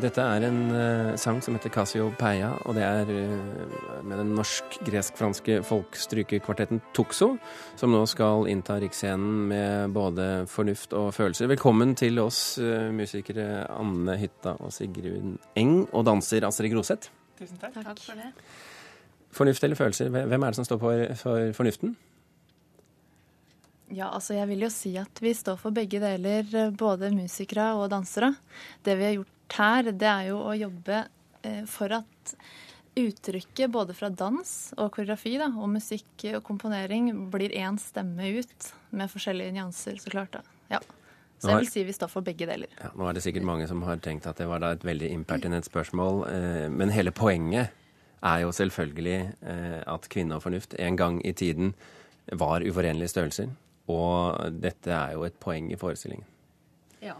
Dette er en uh, sang som heter Cassiopeia, og det er uh, med den norsk-gresk-franske folkstrykekvartetten Tuxo, som nå skal innta riksscenen med både fornuft og følelser. Velkommen til oss uh, musikere Anne Hytta og Sigrun Eng, og danser Astrid Groseth. Tusen takk. Takk for det. Fornuft eller følelser, hvem er det som står for, for fornuften? Ja, altså jeg vil jo si at vi står for begge deler, både musikere og dansere. Det vi har gjort her, det er jo å jobbe eh, for at uttrykket både fra dans og koreografi da, og musikk og komponering blir én stemme ut, med forskjellige nyanser, så klart. da. Ja. Så jeg vil si vi står for begge deler. Ja, nå er det sikkert mange som har tenkt at det var da et veldig impertinent spørsmål, eh, men hele poenget er jo selvfølgelig eh, at kvinne og fornuft en gang i tiden var uforenlige størrelser. Og dette er jo et poeng i forestillingen. Ja.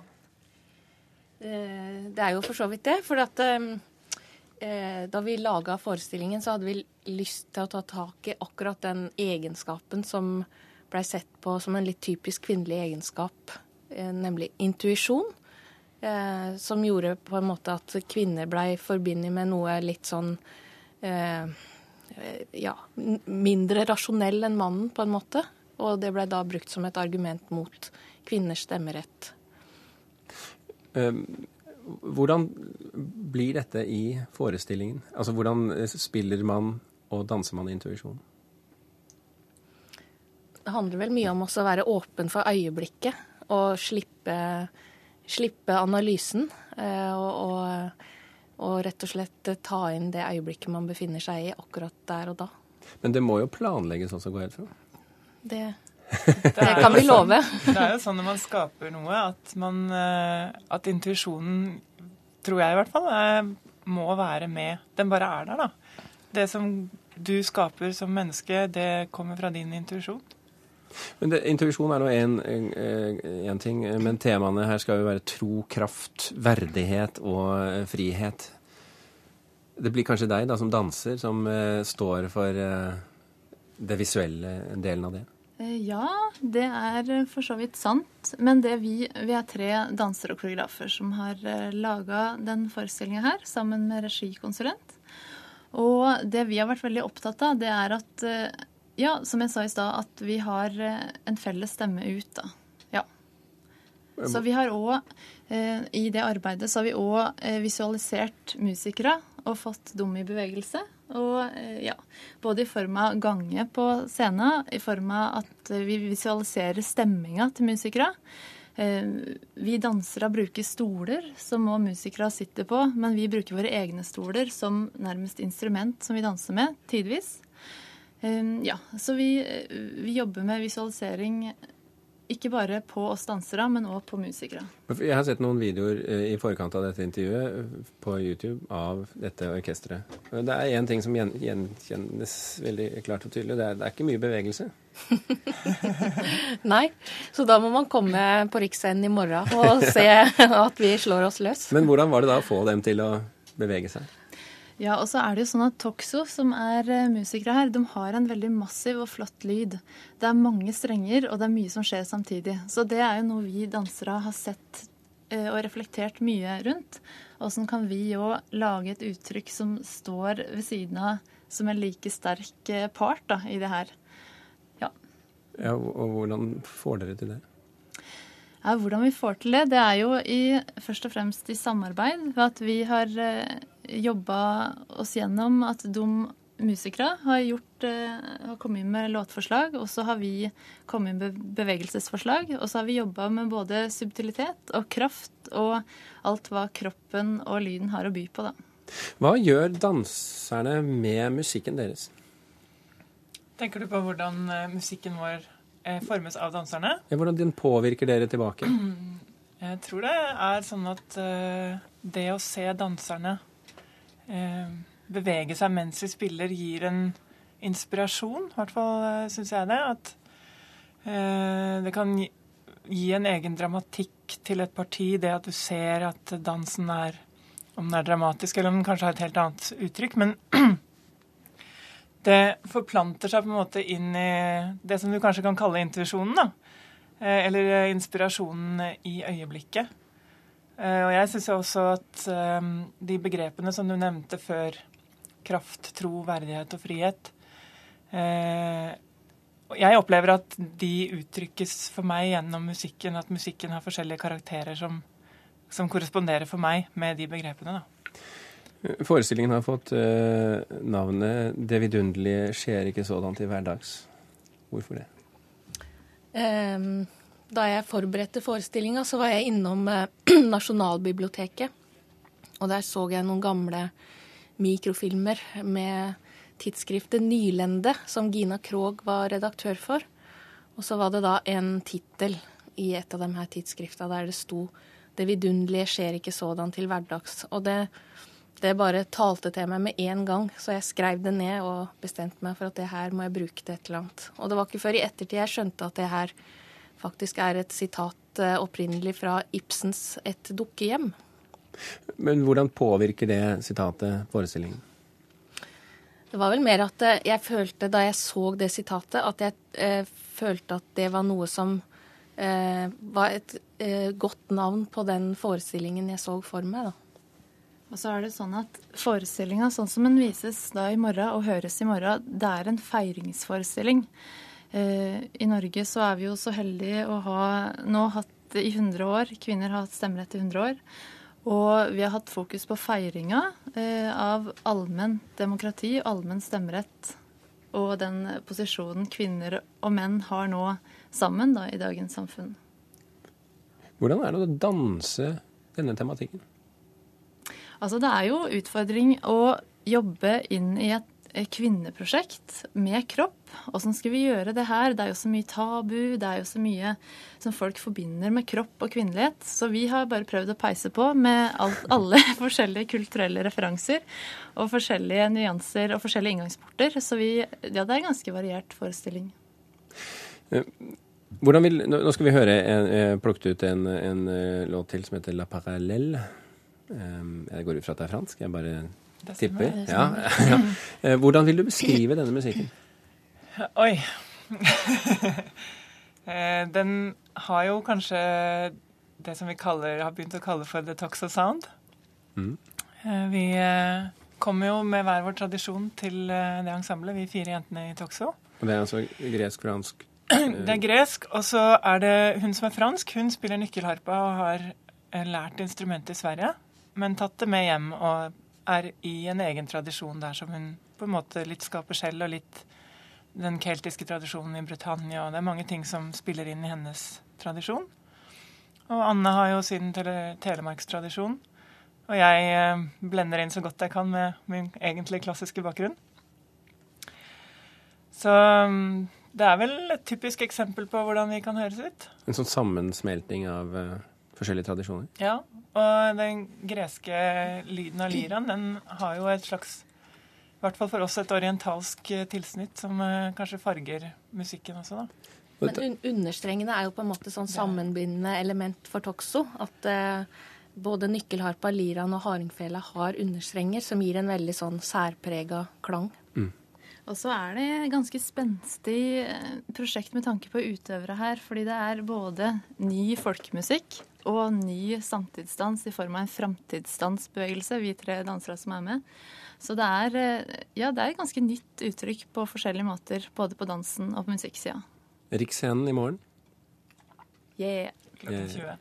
Eh, det er jo for så vidt det. For at eh, da vi laga forestillingen, så hadde vi lyst til å ta tak i akkurat den egenskapen som blei sett på som en litt typisk kvinnelig egenskap, eh, nemlig intuisjon. Som gjorde på en måte at kvinner blei forbundet med noe litt sånn ja, mindre rasjonell enn mannen, på en måte. Og det ble da brukt som et argument mot kvinners stemmerett. Ehm, hvordan blir dette i forestillingen? Altså hvordan spiller man og danser man intuisjon? Det handler vel mye om å være åpen for øyeblikket og slippe, slippe analysen. Eh, og, og, og, rett og slett ta inn det øyeblikket man befinner seg i akkurat der og da. Men det må jo planlegges også, går jeg ut fra? Det, det, det kan vi love. Sånn, det er jo sånn når man skaper noe, at, man, eh, at intuisjonen, tror jeg i hvert fall, må være med. Den bare er der, da. Det som du skaper som menneske, det kommer fra din intuisjon. Men Intuisjon er nå én ting, men temaene her skal jo være tro, kraft, verdighet og eh, frihet. Det blir kanskje deg da som danser som uh, står for uh, det visuelle delen av det? Eh, ja, det er for så vidt sant. Men vi, vi, er tre dansere og koreografer som har laga den forestillinga her sammen med regikonsulent. Og det vi har vært veldig opptatt av, det er at ja, som jeg sa i stad, at vi har en felles stemme ut, da. Ja. Så vi har òg, eh, i det arbeidet, så har vi òg eh, visualisert musikere og fått dem i bevegelse. Og eh, ja, både i form av gange på scenen, i form av at vi visualiserer stemminga til musikere. Vi dansere bruker stoler som må musikere sitte på, men vi bruker våre egne stoler som nærmest instrument som vi danser med, tidvis. Ja, så vi, vi jobber med visualisering ikke bare på oss dansere, men òg på musikere. Jeg har sett noen videoer eh, i forkant av dette intervjuet eh, på YouTube av dette orkesteret. Det er én ting som gjenkjennes veldig klart og tydelig. Det er, det er ikke mye bevegelse. Nei, så da må man komme på Riksscenen i morgen og se at vi slår oss løs. Men hvordan var det da å få dem til å bevege seg? Ja, og så er det jo sånn at Toxo, som er eh, musikere her, de har en veldig massiv og flott lyd. Det er mange strenger, og det er mye som skjer samtidig. Så det er jo noe vi dansere har sett eh, og reflektert mye rundt. Åssen kan vi òg lage et uttrykk som står ved siden av som en like sterk eh, part da, i det her. Ja. ja. Og hvordan får dere til det? Ja, Hvordan vi får til det, det er jo i, først og fremst i samarbeid. Ved at vi har jobba oss gjennom at de musikere har, gjort, eh, har kommet inn med låtforslag, og så har vi kommet inn med bevegelsesforslag. Og så har vi jobba med både subtilitet og kraft og alt hva kroppen og lyden har å by på, da. Hva gjør danserne med musikken deres? Tenker du på hvordan eh, musikken vår eh, formes av danserne? Ja, hvordan den påvirker dere tilbake? Jeg tror det er sånn at det å se danserne bevege seg mens vi spiller, gir en inspirasjon. I hvert fall eh, syns jeg det. At eh, det kan gi en egen dramatikk til et parti, det at du ser at dansen er Om den er dramatisk, eller om den kanskje har et helt annet uttrykk. Men det forplanter seg på en måte inn i det som du kanskje kan kalle intuisjonen, da. Eller inspirasjonen i øyeblikket. Eh, og jeg syns også at um, de begrepene som du nevnte før, kraft, tro, verdighet og frihet eh, Jeg opplever at de uttrykkes for meg gjennom musikken, at musikken har forskjellige karakterer som, som korresponderer for meg med de begrepene. da. Forestillingen har fått navnet 'Det vidunderlige skjer ikke sådant til hverdags'. Hvorfor det? Um, da jeg forberedte forestillinga, så var jeg innom uh, Nasjonalbiblioteket. Og der så jeg noen gamle mikrofilmer med tidsskriftet Nylende, som Gina Krog var redaktør for. Og så var det da en tittel i et av de her tidsskrifta der det sto 'Det vidunderlige skjer ikke sådan til hverdags'. Og det, det bare talte til meg med en gang, så jeg skrev det ned og bestemte meg for at det her må jeg bruke til et eller annet. Og det var ikke før i ettertid jeg skjønte at det her faktisk er et sitat eh, opprinnelig fra Ibsens 'Et dukkehjem'. Men hvordan påvirker det sitatet forestillingen? Det var vel mer at eh, jeg følte da jeg så det sitatet, at jeg eh, følte at det var noe som eh, var et eh, godt navn på den forestillingen jeg så for meg. da. Og så er det sånn at Forestillinga sånn som den vises da i morgen og høres i morgen, det er en feiringsforestilling. Eh, I Norge så er vi jo så heldige å ha nå hatt i 100 år, kvinner har hatt stemmerett i 100 år. Og vi har hatt fokus på feiringa eh, av allmenn demokrati, allmenn stemmerett og den posisjonen kvinner og menn har nå sammen da, i dagens samfunn. Hvordan er det å danse denne tematikken? Altså det er jo utfordring å jobbe inn i et kvinneprosjekt med kropp. Åssen skal vi gjøre det her? Det er jo så mye tabu, det er jo så mye som folk forbinder med kropp og kvinnelighet. Så vi har bare prøvd å peise på med alt, alle forskjellige kulturelle referanser og forskjellige nyanser og forskjellige inngangsporter. Så vi, ja, det er en ganske variert forestilling. Hvordan vil, nå skal vi høre en, plukket ut en, en, låt til som heter La Parallelle. Jeg går ut fra at det er fransk. Jeg bare tipper. Ja, ja. Hvordan vil du beskrive denne musikken? Oi. Den har jo kanskje det som vi kaller, har begynt å kalle for the toxo sound. Mm. Vi kommer jo med hver vår tradisjon til det ensemblet, vi fire jentene i Toxo. Og Det er altså gresk-fransk? Det er gresk, og så er det hun som er fransk. Hun spiller nøkkelharpa og har lært instrumentet i Sverige, men tatt det med hjem og er i en egen tradisjon der som hun på en måte litt skaper selv, og litt den keltiske tradisjonen i Britannia. og Det er mange ting som spiller inn i hennes tradisjon. Og Anne har jo sin tele telemarkstradisjon. Og jeg eh, blender inn så godt jeg kan med min egentlig klassiske bakgrunn. Så mm, det er vel et typisk eksempel på hvordan vi kan høres ut. En sånn sammensmelting av uh, forskjellige tradisjoner? Ja. Og den greske lyden av liraen, den har jo et slags I hvert fall for oss et orientalsk eh, tilsnitt som uh, kanskje farger musikken også, da. Men un understrengene er jo på en måte sånn sammenbindende element for Toxo. At eh, både nykkelharpa, liraen og hardingfela har understrenger som gir en veldig sånn særprega klang. Mm. Og så er det ganske spenstig prosjekt med tanke på utøvere her. Fordi det er både ny folkemusikk og ny samtidsdans i form av en framtidsdansbevegelse, vi tre dansere som er med. Så det er, ja, det er et ganske nytt uttrykk på forskjellige måter, både på dansen og på musikksida. Riksscenen i morgen? Yeah. Klokken 20.